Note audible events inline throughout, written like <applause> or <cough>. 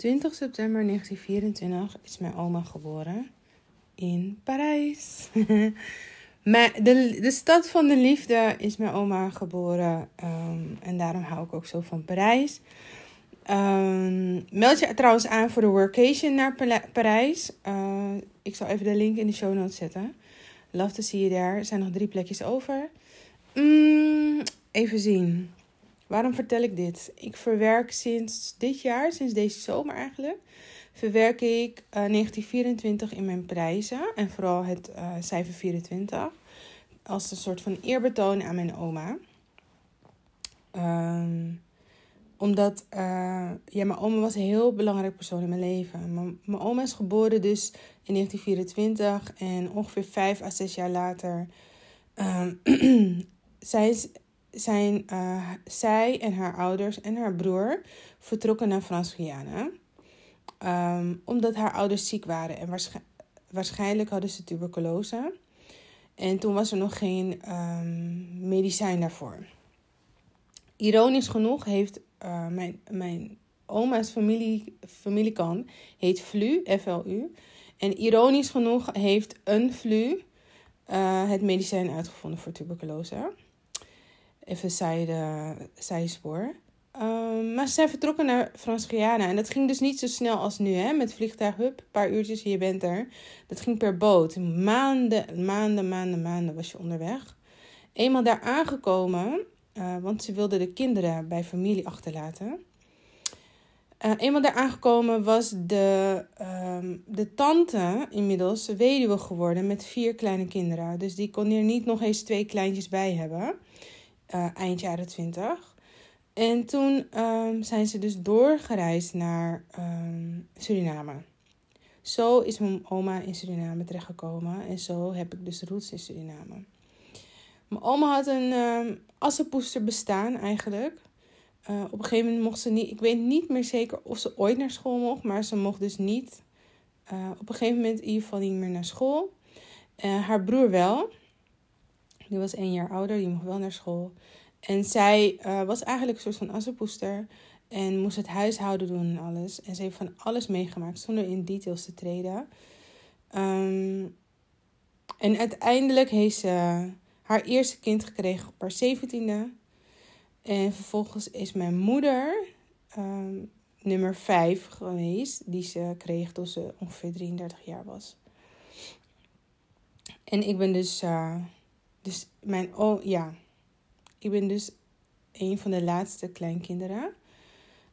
20 september 1924 is mijn oma geboren in Parijs. <laughs> de, de stad van de liefde is mijn oma geboren ehm, en daarom hou ik ook zo van Parijs. Um, meld je trouwens aan voor de workation naar Parijs. Uh, ik zal even de link in de show notes zetten. Love to see you there. Er zijn nog drie plekjes over. Mm, even zien. Waarom vertel ik dit? Ik verwerk sinds dit jaar, sinds deze zomer eigenlijk, verwerk ik uh, eh, 1924 in mijn prijzen. En vooral het uh, cijfer 24. Als een soort van eerbetoon aan mijn oma. Um, omdat uh, ja, mijn oma was een heel belangrijk persoon in mijn leven. Mijn, oma is geboren dus in 1924 en ongeveer vijf à zes jaar later uh, <clears throat> zij, zijn uh, zij en haar ouders en haar broer vertrokken naar Frans-Guyana. Um, omdat haar ouders ziek waren en waarschijnlijk hadden ze tuberculose. En toen was er nog geen um, medicijn daarvoor. Ironisch genoeg heeft uh, mijn, mijn oma's familie, familiekant heet Flu, F-L-U. En ironisch genoeg heeft een Flu uh, het medicijn uitgevonden voor tuberculose. Even zijde, zijspoor. Um, maar ze zijn vertrokken naar Frans-Guyana. En dat ging dus niet zo snel als nu, hè? Met vliegtuig, hup, een paar uurtjes en je bent er. Dat ging per boot. Maanden, maanden, maanden, maanden was je onderweg. Eenmaal daar aangekomen, uh, want ze wilden de kinderen bij familie achterlaten. Uh, eenmaal daar aangekomen was de, uh, de tante inmiddels weduwe geworden met vier kleine kinderen. Dus die kon er niet nog eens twee kleintjes bij hebben. Uh, eind jaren twintig. En toen um, zijn ze dus doorgereisd naar um, Suriname. Zo is mijn oma in Suriname terechtgekomen. En zo heb ik dus roots in Suriname. Mijn oma had een uh, assenpoester bestaan eigenlijk. Uh, op een gegeven moment mocht ze niet... Ik weet niet meer zeker of ze ooit naar school mocht. Maar ze mocht dus niet... Uh, op een gegeven moment in ieder geval niet meer naar school. Haar broer wel. Die was één jaar ouder. Die mocht wel naar school. En zij was eigenlijk een soort van assenpoester. En moest het huishouden doen en alles. En ze heeft van alles meegemaakt. Zonder in details te treden. Um, en uiteindelijk heeft ze haar eerste kind gekregen op haar zeventiende. En vervolgens is mijn moeder um, nummer 5 geweest, die ze kreeg toen ze ongeveer 33 jaar was. En ik ben dus, uh, dus mijn, oh ja, ik ben dus een van de laatste kleinkinderen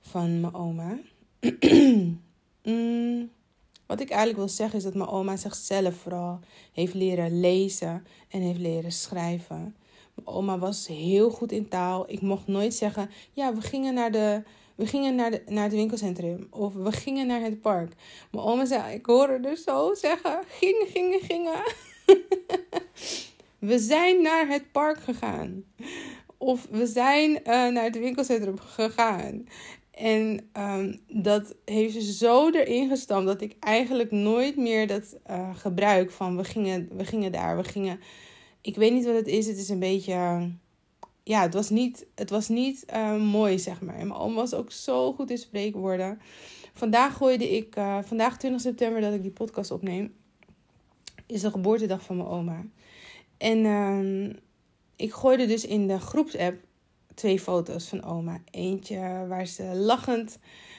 van mijn oma. <clears throat> mm, wat ik eigenlijk wil zeggen is dat mijn oma zichzelf vooral heeft leren lezen en heeft leren schrijven. Mijn oma was heel goed in taal. Ik mocht nooit zeggen, ja, we gingen naar, de, we gingen naar, de, naar het winkelcentrum of we gingen naar het park. Mijn oma zei, ik hoorde dus zo zeggen, gingen, gingen, gingen. <laughs> we zijn naar het park gegaan. Of we zijn uh, naar het winkelcentrum gegaan. En um, dat heeft ze zo erin gestampt dat ik eigenlijk nooit meer dat uh, gebruik van we gingen, we gingen daar, we gingen. Ik weet niet wat het is. Het is een beetje. Ja, het was niet, het was niet uh, mooi, zeg maar. En mijn oom was ook zo goed in spreekwoorden. Vandaag gooide ik, vandaag 20 september dat ik die podcast opneem, is de geboortedag van mijn oma. En uh, ik gooide dus in de groepsapp twee foto's van oma. Eentje waar ze lachend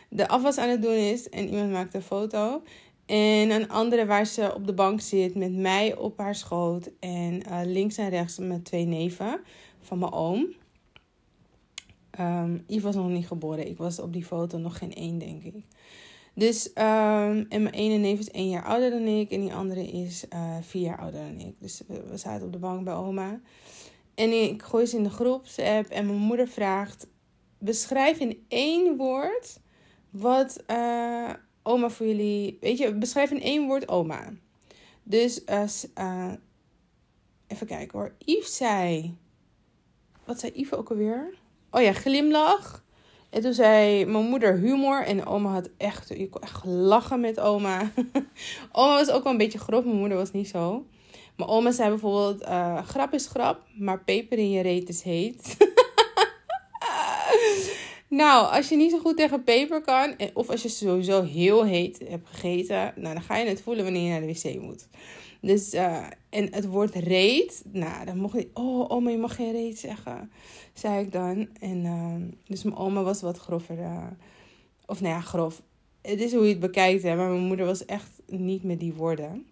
de afwas aan het doen is en iemand maakt een foto. En een andere waar ze op de bank zit met mij op haar schoot. En uh, links en rechts met twee neven van mijn oom. Um, Yves was nog niet geboren. Ik was op die foto nog geen één, denk ik. Dus, um, en mijn ene neef is één jaar ouder dan ik. En die andere is uh, vier jaar ouder dan ik. Dus we, zaten op de bank bij oma. En ik gooi ze in de groepsapp en mijn moeder vraagt: beschrijf in één woord wat uh, oma voor jullie. Weet je, beschrijf in één woord oma. Dus uh, even kijken hoor. Yves zei. Wat zei Yves ook alweer? Oh ja, glimlach. En toen zei mijn moeder humor. En oma had echt. Ik kon echt lachen met oma. <laughs> oma was ook wel een beetje grof. Mijn moeder was niet zo. Mijn oma zei bijvoorbeeld: uh, grap is grap, maar peper in je reet is heet. <laughs> Nou, als je niet zo goed tegen peper kan, of als je sowieso heel heet hebt gegeten, nou, dan ga je het voelen wanneer je naar de wc moet. Dus, uh, en het woord reet, nou, dan mocht je, oh, oma, je mag geen reet zeggen, zei ik dan. En uh, dus mijn oma was wat grover, uh, of nou ja, grof. Het is hoe je het bekijkt, hè, maar mijn moeder was echt niet met die woorden.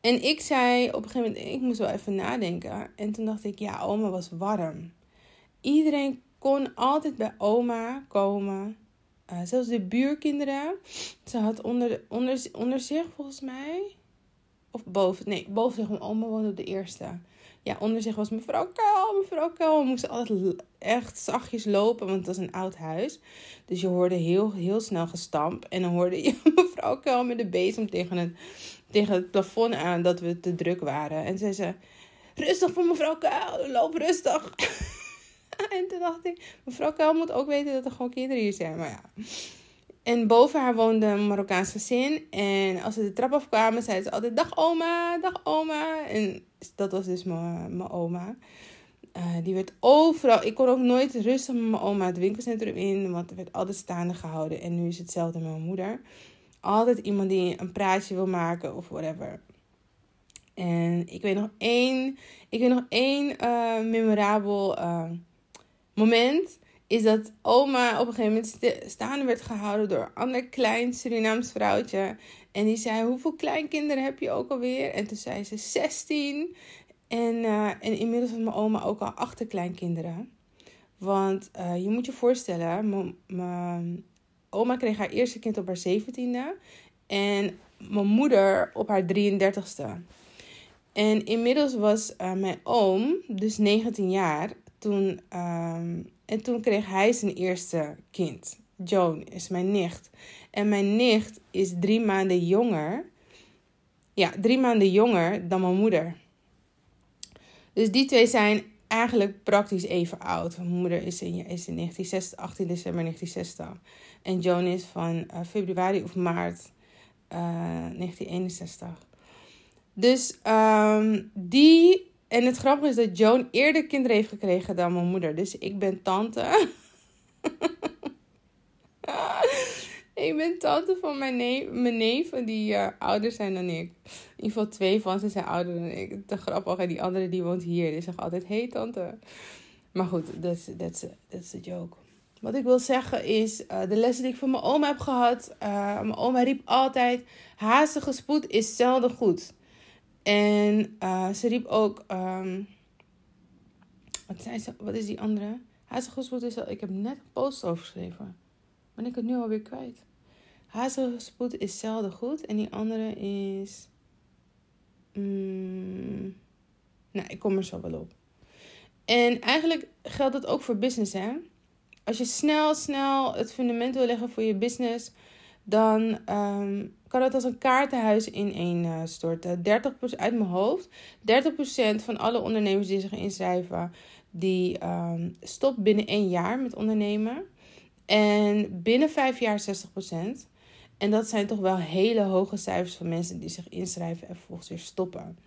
En ik zei op een gegeven moment, ik moest wel even nadenken. En toen dacht ik, ja, oma was warm. Iedereen kon altijd bij oma komen. Uh, zelfs de buurkinderen. Ze had onder, onder, onder zich, volgens mij. Of boven. Nee, boven zich. Mijn oma woonde op de eerste. Ja, onder zich was mevrouw Kuil. Mevrouw Kuil. We moesten altijd echt zachtjes lopen, want het was een oud huis. Dus je hoorde heel, heel snel gestamp. En dan hoorde je <laughs> mevrouw Kuil met de bezem tegen het, tegen het plafond aan dat we te druk waren. En zei ze: Rustig voor mevrouw Kuil, loop rustig. <laughs> en toen dacht ik, mevrouw Kuil moet ook weten dat er gewoon kinderen hier zijn. Maar ja. En boven haar woonde een Marokkaans gezin. En als ze de trap afkwamen, zeiden ze altijd: Dag oma, dag oma. En dat was dus mijn, oma. Uh, die werd overal. Ik kon ook nooit rustig met mijn oma het winkelcentrum in, want er werd altijd staande gehouden. En nu is hetzelfde met mijn moeder. Altijd iemand die een praatje wil maken of whatever. En ik weet nog één, ik weet nog één uh, memorabel uh, moment is dat oma op een gegeven moment staande werd gehouden door een ander klein Surinaams vrouwtje. En die zei: Hoeveel kleinkinderen heb je ook alweer? En toen zei ze: 16. En, uh, en inmiddels had mijn oma ook al achterkleinkinderen. Want uh, je moet je voorstellen: mijn oma kreeg haar eerste kind op haar 17e. En mijn moeder op haar 33ste. En inmiddels was uh, mijn oom, dus 19 jaar, toen, um, en toen kreeg hij zijn eerste kind. Joan is mijn nicht. En mijn nicht is drie maanden jonger. Ja, drie maanden jonger dan mijn moeder. Dus die twee zijn eigenlijk praktisch even oud. Mijn moeder is in, is in 1960, 18 december 1960. En Joan is van uh, februari of maart uh, eh, 1961. Dus um, die en het grappige is dat Joan eerder kinderen heeft gekregen dan mijn moeder. Dus ik ben tante. <laughs> ik ben tante van mijn, neef, mijn neven die uh, ouder zijn dan ik. In ieder geval twee van ze zijn ouder dan ik. Te grappig. En die andere die woont hier. Die zegt altijd, hey tante. Maar goed, dat is de joke. Wat ik wil zeggen is, uh, de lessen die ik van mijn oma heb gehad. Uh, mijn oma riep altijd, haastige spoed is zelden goed. En uh, ze riep ook. Um, wat, zei ze, wat is die andere? Hazengespoed is al. Ik heb net een post over geschreven. Ben ik het nu alweer kwijt? Hazengespoed is zelden goed. En die andere is. Mm, nou, ik kom er zo wel op. En eigenlijk geldt dat ook voor business, hè? Als je snel, snel het fundament wil leggen voor je business, dan um, kan het als een kaartenhuis ineen uh, storten. 30% uit mijn hoofd. 30% van alle ondernemers die zich inschrijven, die um, stopt binnen één jaar met ondernemen. En binnen vijf jaar 60%. En dat zijn toch wel hele hoge cijfers van mensen die zich inschrijven en vervolgens weer stoppen.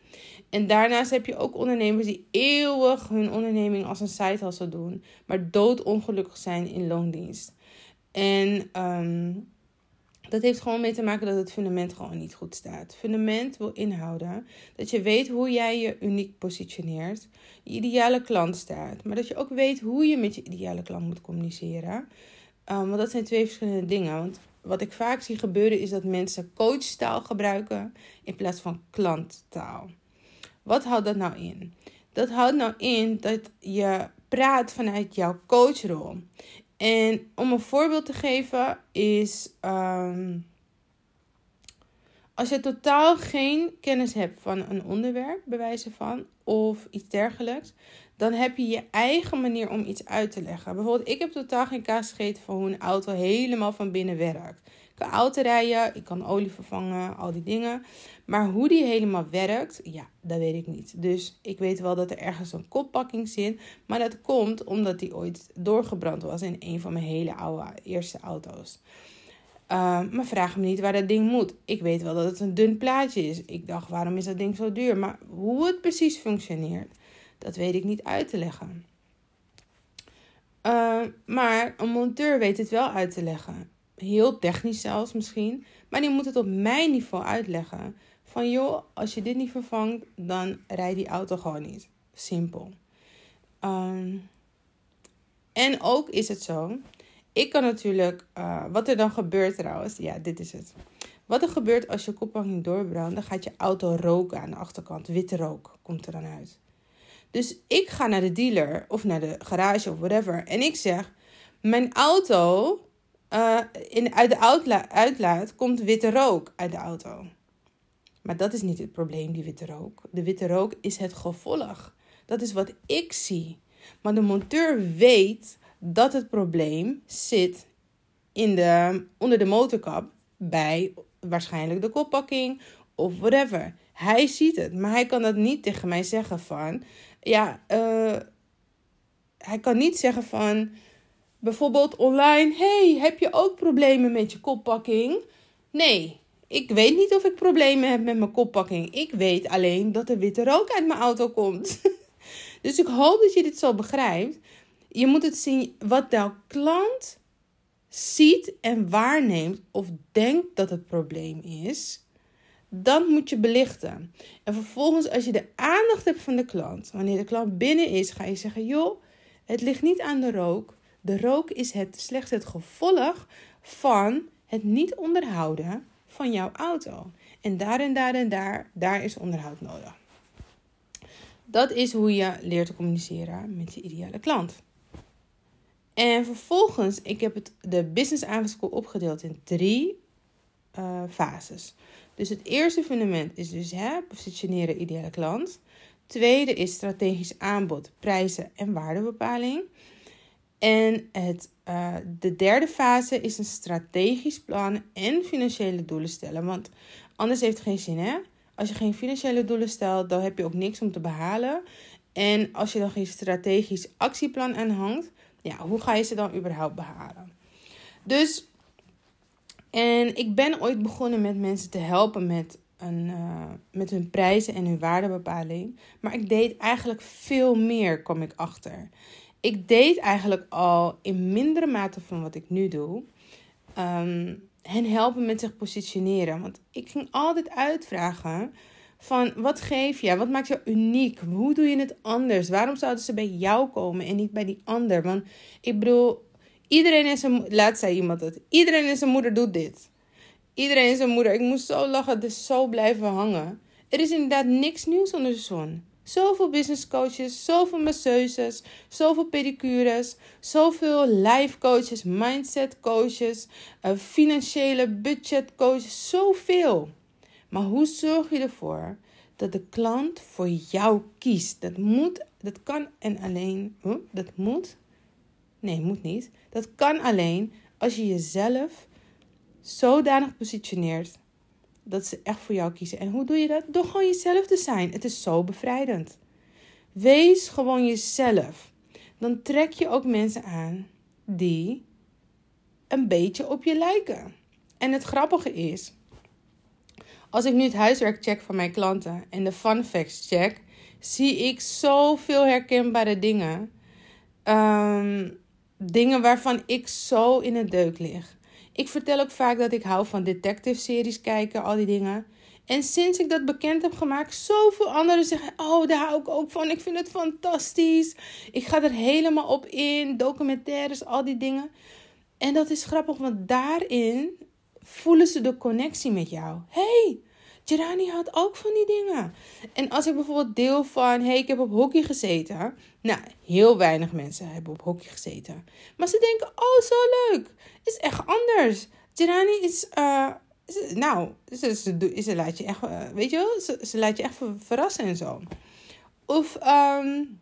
En daarnaast heb je ook ondernemers die eeuwig hun onderneming als een side doen, maar doodongelukkig zijn in loondienst. En um, dat heeft gewoon mee te maken dat het fundament gewoon niet goed staat. Fundament wil inhouden dat je weet hoe jij je uniek positioneert, je ideale klant staat, maar dat je ook weet hoe je met je ideale klant moet communiceren. Um, want dat zijn twee verschillende dingen. Want wat ik vaak zie gebeuren is dat mensen coachtaal gebruiken in plaats van klanttaal. Wat houdt dat nou in? Dat houdt nou in dat je praat vanuit jouw coachrol. En om een voorbeeld te geven is. Um, als je totaal geen kennis hebt van een onderwerp, bij wijze van, of iets dergelijks, dan heb je je eigen manier om iets uit te leggen. Bijvoorbeeld, ik heb totaal geen kaas gegeten van hoe een auto helemaal van binnen werkt. Ik kan auto rijden, ik kan olie vervangen, al die dingen. Maar hoe die helemaal werkt, ja, dat weet ik niet. Dus ik weet wel dat er ergens een koppakking zit. Maar dat komt omdat die ooit doorgebrand was in een van mijn hele oude eerste auto's. Uh, maar vraag me niet waar dat ding moet. Ik weet wel dat het een dun plaatje is. Ik dacht, waarom is dat ding zo duur? Maar hoe het precies functioneert, dat weet ik niet uit te leggen. Uh, maar een monteur weet het wel uit te leggen. Heel technisch zelfs misschien. Maar die moet het op mijn niveau uitleggen. Van joh, als je dit niet vervangt, dan rijdt die auto gewoon niet. Simpel. Um, en ook is het zo. Ik kan natuurlijk. Uh, wat er dan gebeurt trouwens. Ja, dit is het. Wat er gebeurt als je koppakking doorbrandt, dan gaat je auto roken aan de achterkant. Witte rook komt er dan uit. Dus ik ga naar de dealer of naar de garage of whatever. En ik zeg: Mijn auto. Uh, in, uit de uitla uitlaat komt witte rook uit de auto. Maar dat is niet het probleem, die witte rook. De witte rook is het gevolg. Dat is wat ik zie. Maar de monteur weet dat het probleem zit in de, onder de motorkap bij waarschijnlijk de koppakking of whatever. Hij ziet het, maar hij kan dat niet tegen mij zeggen van, ja, uh, hij kan niet zeggen van, bijvoorbeeld online, hey, heb je ook problemen met je koppakking? Nee, ik weet niet of ik problemen heb met mijn koppakking. Ik weet alleen dat er witte rook uit mijn auto komt. <laughs> dus ik hoop dat je dit zo begrijpt. Je moet het zien wat de klant ziet en waarneemt of denkt dat het probleem is. Dan moet je belichten. En vervolgens, als je de aandacht hebt van de klant, wanneer de klant binnen is, ga je zeggen: joh, het ligt niet aan de rook. De rook is het, slechts het gevolg van het niet onderhouden van jouw auto. En daar en daar en daar, daar is onderhoud nodig. Dat is hoe je leert te communiceren met je ideale klant. En vervolgens, ik heb het, de business aanschool opgedeeld in drie uh, fases. Dus het eerste fundament is dus hè, positioneren ideale klant. Tweede is strategisch aanbod, prijzen en waardebepaling. En het, uh, de derde fase is een strategisch plan en financiële doelen stellen. Want anders heeft het geen zin, hè? Als je geen financiële doelen stelt, dan heb je ook niks om te behalen. En als je dan geen strategisch actieplan aanhangt, ja, hoe ga je ze dan überhaupt behalen? Dus, en ik ben ooit begonnen met mensen te helpen met, een, uh, met hun prijzen en hun waardebepaling. Maar ik deed eigenlijk veel meer, kom ik achter. Ik deed eigenlijk al in mindere mate van wat ik nu doe. Um, hen helpen met zich positioneren. Want ik ging altijd uitvragen van wat geef je? Wat maakt jou uniek? Hoe doe je het anders? Waarom zouden ze bij jou komen en niet bij die ander? Want ik bedoel, iedereen is een... Laat zei iemand het. Iedereen is een moeder doet dit. Iedereen is een moeder. Ik moest zo lachen. Is zo blijven hangen. Er is inderdaad niks nieuws onder de zon. Zoveel business coaches, zoveel masseuses, zoveel pedicures, zoveel life coaches, mindset coaches, uh, financiële budget coaches, zoveel. Maar hoe zorg je ervoor dat de klant voor jou kiest? Dat moet, dat kan en alleen, dat moet, nee, moet niet. Dat kan alleen als je jezelf zodanig positioneert dat ze echt voor jou kiezen. En hoe doe je dat? Door gewoon jezelf te zijn. Het is zo bevrijdend. Wees gewoon jezelf. Dan trek je ook mensen aan die een beetje op je lijken. En het grappige is, als ik nu het huiswerk check van mijn klanten en de fun facts check, zie ik zoveel herkenbare dingen. Um, dingen waarvan ik zo in het deuk lig. Ik vertel ook vaak dat ik hou van detective series kijken, al die dingen. En sinds ik dat bekend heb gemaakt, zoveel anderen zeggen: Oh, daar hou ik ook van. Ik vind het fantastisch. Ik ga er helemaal op in. Documentaires, al die dingen. En dat is grappig, want daarin voelen ze de connectie met jou. hey, Gerani had ook van die dingen. En als ik bijvoorbeeld deel van, hey, ik heb op hockey gezeten. Nou, heel weinig mensen hebben op hockey gezeten. Maar ze denken, oh, zo leuk. Is echt anders. Gerani is, uh, nou, ze, laat je echt, uh, weet je wel, ze, laat je echt verrassen en zo. Of um,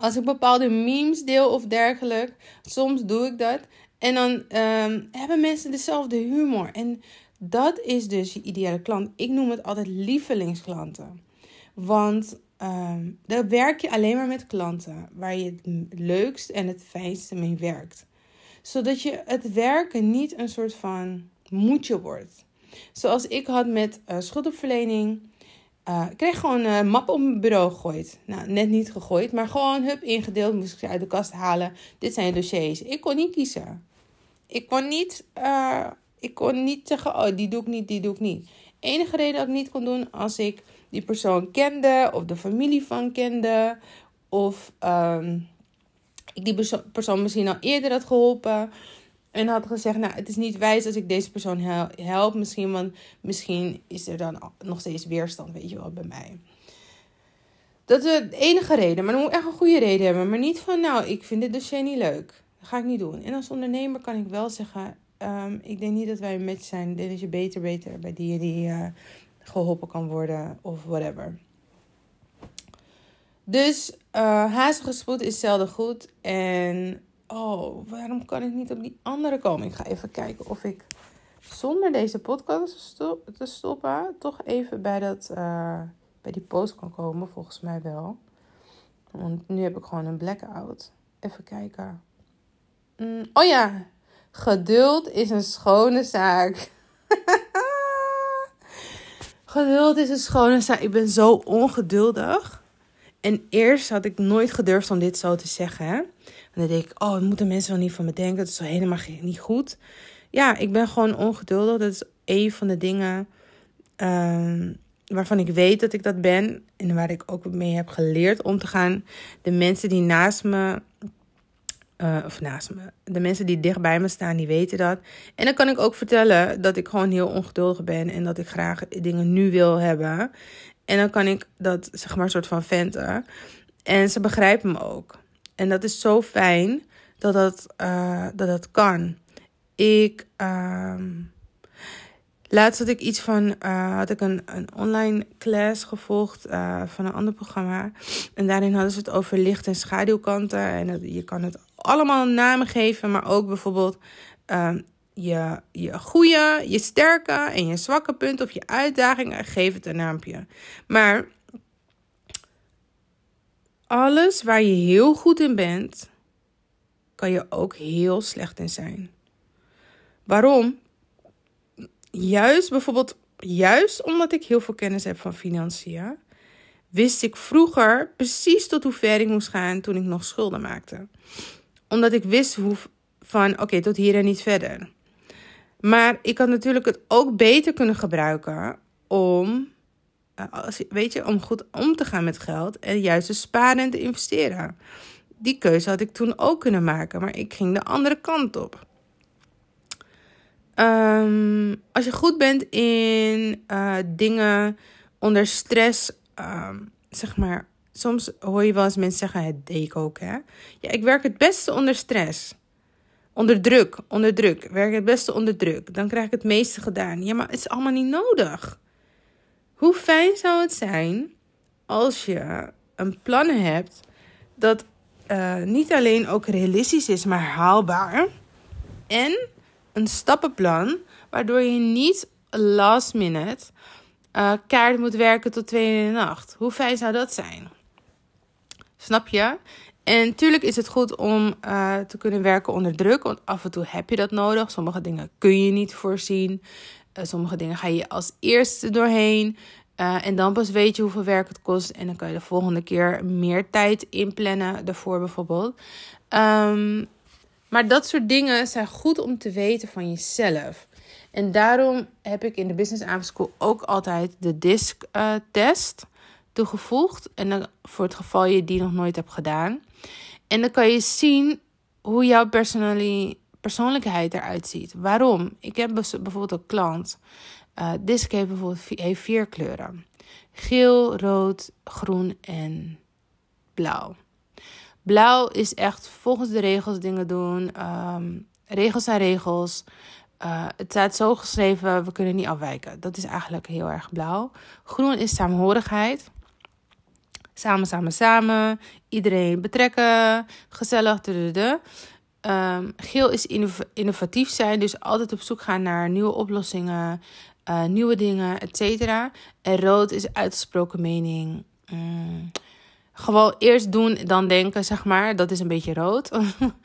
als ik bepaalde memes deel of dergelijke, soms doe ik dat. En dan um, hebben mensen dezelfde humor. En dat is dus je ideale klant. Ik noem het altijd lievelingsklanten. Want um, dan werk je alleen maar met klanten waar je het leukst en het fijnste mee werkt. Zodat je het werken niet een soort van moedje wordt. Zoals ik had met uh, schuldopverlening. Uh, ik kreeg gewoon een map op mijn bureau gegooid. Nou, net niet gegooid, maar gewoon hup ingedeeld. Moest ik ze uit de kast halen. Dit zijn je dossiers. Ik kon niet kiezen. Ik kon niet, uh, ik kon niet zeggen, oh, die doe ik niet, die doe ik niet. Enige reden dat ik niet kon doen als ik die persoon kende of de familie van kende. Of um, ik die persoon misschien al eerder had geholpen. En had gezegd, nou, het is niet wijs als ik deze persoon help. Misschien, want misschien is er dan nog steeds weerstand, weet je wel, bij mij. Dat is de enige reden. Maar dan moet echt een goede reden hebben. Maar niet van, nou, ik vind dit dossier niet leuk. Dat ga ik niet doen. En als ondernemer kan ik wel zeggen, um, ik denk niet dat wij een match zijn. Denk dat je beter, beter bij die die uh, geholpen kan worden of whatever. Dus uh, hazige spoed is zelden goed. En oh, waarom kan ik niet op die andere komen? Ik ga even kijken of ik zonder deze podcast te stoppen, toch even bij, dat, uh, bij die post kan komen. Volgens mij wel. Want nu heb ik gewoon een blackout. Even kijken. Mm, oh ja, geduld is een schone zaak. <laughs> geduld is een schone zaak. Ik ben zo ongeduldig. En eerst had ik nooit gedurfd om dit zo te zeggen. En dan denk ik, oh, moeten mensen wel niet van me denken. Dat is helemaal niet goed. Ja, ik ben gewoon ongeduldig. Dat is een van de dingen um, waarvan ik weet dat ik dat ben. En waar ik ook mee heb geleerd om te gaan. De mensen die naast me uh, of naast me. De mensen die dicht bij me staan, die weten dat. En dan kan ik ook vertellen dat ik gewoon heel ongeduldig ben en dat ik graag dingen nu wil hebben. En dan kan ik dat, zeg maar, soort van venten. En ze begrijpen me ook. En dat is zo fijn dat dat, uh, dat, dat kan. Ik. Uh, laatst had ik iets van. Uh, had ik een, een online class gevolgd uh, van een ander programma. En daarin hadden ze het over licht- en schaduwkanten. En je kan het allemaal namen geven, maar ook bijvoorbeeld. Uh, je, je goede, je sterke en je zwakke punten of je uitdagingen, geef het een naampje. Maar alles waar je heel goed in bent, kan je ook heel slecht in zijn. Waarom? Juist bijvoorbeeld, juist omdat ik heel veel kennis heb van financiën, wist ik vroeger precies tot hoe ver ik moest gaan toen ik nog schulden maakte. Omdat ik wist hoe, van oké, tot hier en niet verder. Maar ik had natuurlijk het ook beter kunnen gebruiken om, eh, weet je, om goed om te gaan met geld en juist te sparen en te investeren. Die keuze had ik toen ook kunnen maken, maar ik ging de andere kant op. Um, als je goed bent in uh, dingen onder stress, um, zeg maar, soms hoor je wel eens mensen zeggen: het deed ik ook, hè? Ja, ik werk het beste onder stress. Onder druk, onder druk. Werk het beste onder druk. Dan krijg ik het meeste gedaan. Ja, maar het is allemaal niet nodig. Hoe fijn zou het zijn als je een plan hebt dat uh, niet alleen ook realistisch is, maar haalbaar. En een stappenplan waardoor je niet last minute uh, kaart moet werken tot twee in de nacht. Hoe fijn zou dat zijn? Snap je? En natuurlijk is het goed om uh, te kunnen werken onder druk, want af en toe heb je dat nodig. Sommige dingen kun je niet voorzien. Uh, sommige dingen ga je als eerste doorheen. En dan pas weet je hoeveel werk het kost. En dan kan je de volgende keer meer tijd inplannen daarvoor bijvoorbeeld. Um, maar dat soort dingen zijn goed om te weten van jezelf. En daarom heb ik in de Business Avondschool ook altijd de DISC-test toegevoegd. En dan, voor het geval je die nog nooit hebt gedaan. En dan kan je zien hoe jouw persoonlijkheid eruit ziet. Waarom? Ik heb bijvoorbeeld een klant. Uh, Disc heeft bijvoorbeeld heeft vier kleuren: geel, rood, groen en blauw. Blauw is echt volgens de regels dingen doen. Ehm, regels zijn regels. Uh, het staat zo geschreven, we kunnen niet afwijken. Dat is eigenlijk heel erg blauw. Groen is saamhorigheid. Samen, samen, samen. Iedereen betrekken. Gezellig. Um, geel is innovatief zijn. Dus altijd op zoek gaan naar nieuwe oplossingen. Uh, nieuwe dingen, et cetera. En rood is uitgesproken mening. Mm, gewoon eerst doen, dan denken, zeg maar. Dat is een beetje rood.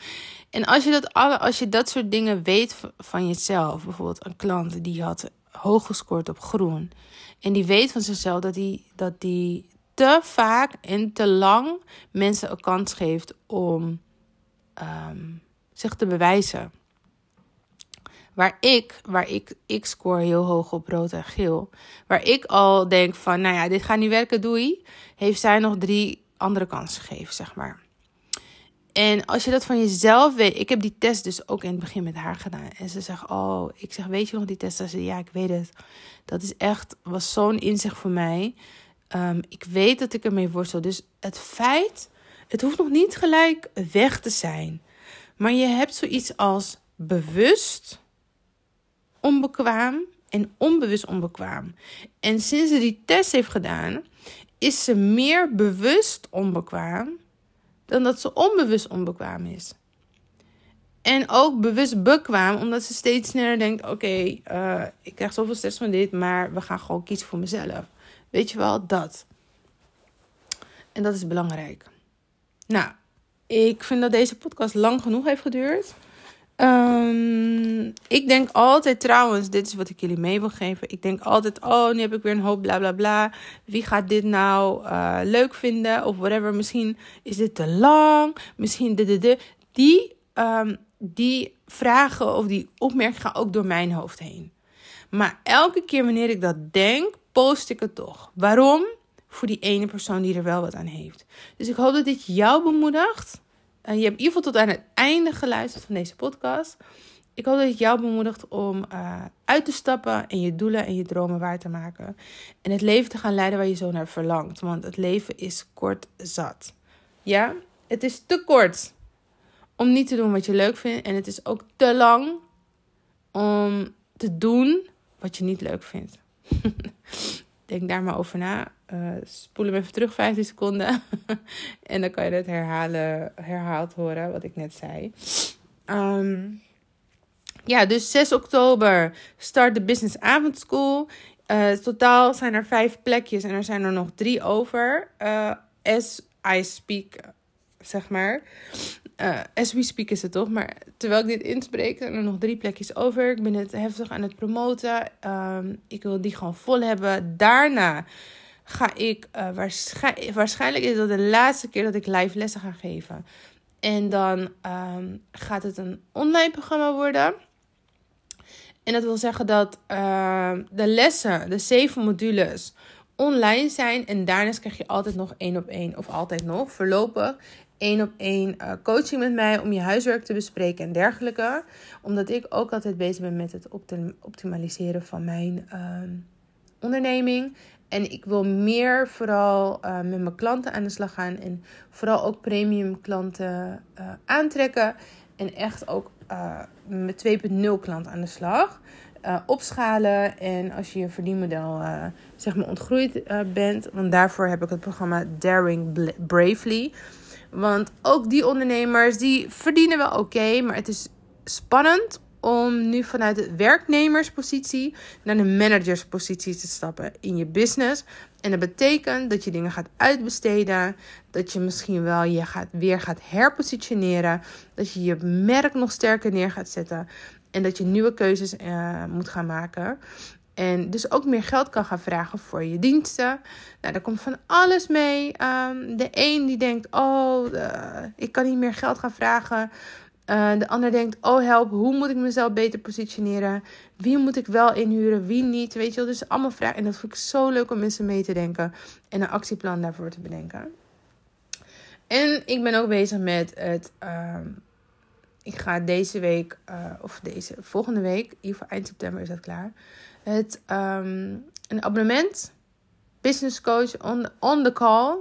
<laughs> en als je dat, alle, als je dat soort dingen weet van jezelf. Bijvoorbeeld een klant die had hoog gescoord op groen. En die weet van zichzelf dat die, dat die te vaak en te lang mensen een kans geeft om ehm, zich te bewijzen. Waar ik, waar ik, ik score heel hoog op rood en geel. Waar ik al denk van, nou ja, dit gaat niet werken, doei. Heeft zij nog drie andere kansen gegeven, zeg maar. En als je dat van jezelf weet. Ik heb die test dus ook in het begin met haar gedaan. En ze zegt, oh, ik zeg, weet je nog die test? Ze zei, ja, ik weet het. Dat is echt, was zo'n inzicht voor mij. Ehm, ik weet dat ik ermee worstel. Dus het feit, het hoeft nog niet gelijk weg te zijn. Maar je hebt zoiets als bewust onbekwaam en onbewust onbekwaam. En sinds ze die test heeft gedaan, is ze meer bewust onbekwaam dan dat ze onbewust onbekwaam is. En ook bewust bekwaam, omdat ze steeds sneller denkt: oké, uh, ik krijg zoveel stress van dit, maar we gaan gewoon kiezen voor mezelf. Weet je wel, dat. En dat is belangrijk. Nou, ik vind dat deze podcast lang genoeg heeft geduurd. Um, ik denk altijd trouwens, dit is wat ik jullie mee wil geven. Ik denk altijd, oh, nu heb ik weer een hoop bla bla bla. Wie gaat dit nou uh, leuk vinden of whatever. Misschien is dit te lang. Misschien de de de. Die, um, die vragen of die opmerkingen gaan ook door mijn hoofd heen. Maar elke keer wanneer ik dat denk, post ik het toch. Waarom? Voor die ene persoon die er wel wat aan heeft. Dus ik hoop dat dit jou bemoedigt uh, je hebt in ieder geval tot aan het einde geluisterd van deze podcast. Ik hoop dat het jou bemoedigt om uh, uit te stappen en je doelen en je dromen waar te maken. En het leven te gaan leiden waar je zo naar verlangt. Want het leven is kort zat. Ja, het is te kort om niet te doen wat je leuk vindt. En het is ook te lang om te doen wat je niet leuk vindt. <laughs> Denk daar maar over na. Uh, spoel hem even terug 15 seconden. <laughs> en dan kan je het herhalen, herhaald horen wat ik net zei. Ehm, ja, dus 6 oktober start de Business Avondschool. Uh, totaal zijn er vijf plekjes en er zijn er nog drie over. Uh, as I speak, zeg maar. Uh, as we speak is het toch, maar terwijl ik dit inspreek, zijn er nog drie plekjes over. Ik ben het heftig aan het promoten. Um, ik wil die gewoon vol hebben. Daarna ga ik, uh, waarschijnlijk, is dat de laatste keer dat ik live lessen ga geven. En dan um, gaat het een online programma worden. En dat wil zeggen dat uh, de lessen, de zeven modules, online zijn. En daarnaast krijg je altijd nog één op één, of altijd nog, voorlopig één op één coaching met mij om je huiswerk te bespreken en dergelijke. Omdat ik ook altijd bezig ben met het optimaliseren van mijn uh, onderneming. En ik wil meer vooral uh, met mijn klanten aan de slag gaan. En vooral ook premium klanten uh, aantrekken. En echt ook uh, met 2.0 klanten aan de slag. opschalen. En als je je verdienmodel zeg maar ontgroeid bent. Want daarvoor heb ik het programma Daring Bravely. Want ook die ondernemers die verdienen wel oké. maar het is spannend om nu vanuit de werknemerspositie naar de managerspositie te stappen in je business. En dat betekent dat je dingen gaat uitbesteden, dat je misschien wel je gaat, weer gaat herpositioneren, dat je je merk nog sterker neer gaat zetten en dat je nieuwe keuzes uh, moet gaan maken. En dus ook meer geld kan gaan vragen voor je diensten. Nou, daar komt van alles mee. Um, de een die denkt, oh, ik kan niet meer geld gaan vragen uh, de ander denkt, oh help, hoe moet ik mezelf beter positioneren? Wie moet ik wel inhuren, wie niet? Weet je wel, dus allemaal vragen. En dat vind ik zo leuk om mensen mee te denken en een actieplan daarvoor te bedenken. En ik ben ook bezig met het. Uh, ik ga deze week, uh, of deze volgende week, in ieder geval eind september is dat klaar. Het um, een abonnement, business coach on, on the call,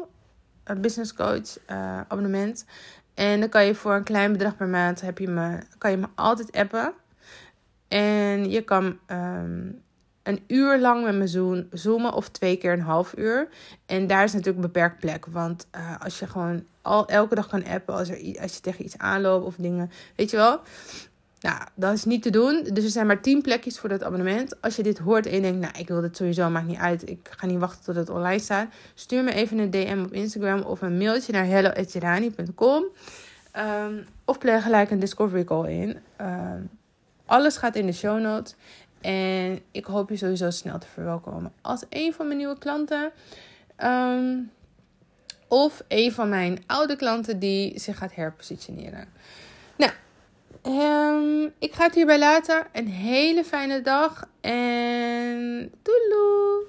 een business coach uh, abonnement. En dan kan je voor een klein bedrag per maand heb je me, kan je me altijd appen. En je kan um, een uur lang met me zoomen of twee keer een half uur. En daar is natuurlijk beperkt plek. Want uh, als je gewoon al elke dag kan appen als, er, als je tegen iets aanloopt of dingen, weet je wel. Nou, dat is niet te doen. Dus er zijn maar 10 plekjes voor dat abonnement. Als je dit hoort en je denkt, nou, ik wil dit sowieso, maakt niet uit. Ik ga niet wachten tot het online staat. Stuur me even een DM op Instagram of een mailtje naar hello.gerani.com. Ehm, of pleeg gelijk een discovery call in. Ehm, alles gaat in de show notes. En ik hoop je sowieso snel te verwelkomen als een van mijn nieuwe klanten. Ehm, of een van mijn oude klanten die zich gaat herpositioneren. Nou, Ehm, ik ga het hierbij laten. Een hele fijne dag en doeloe!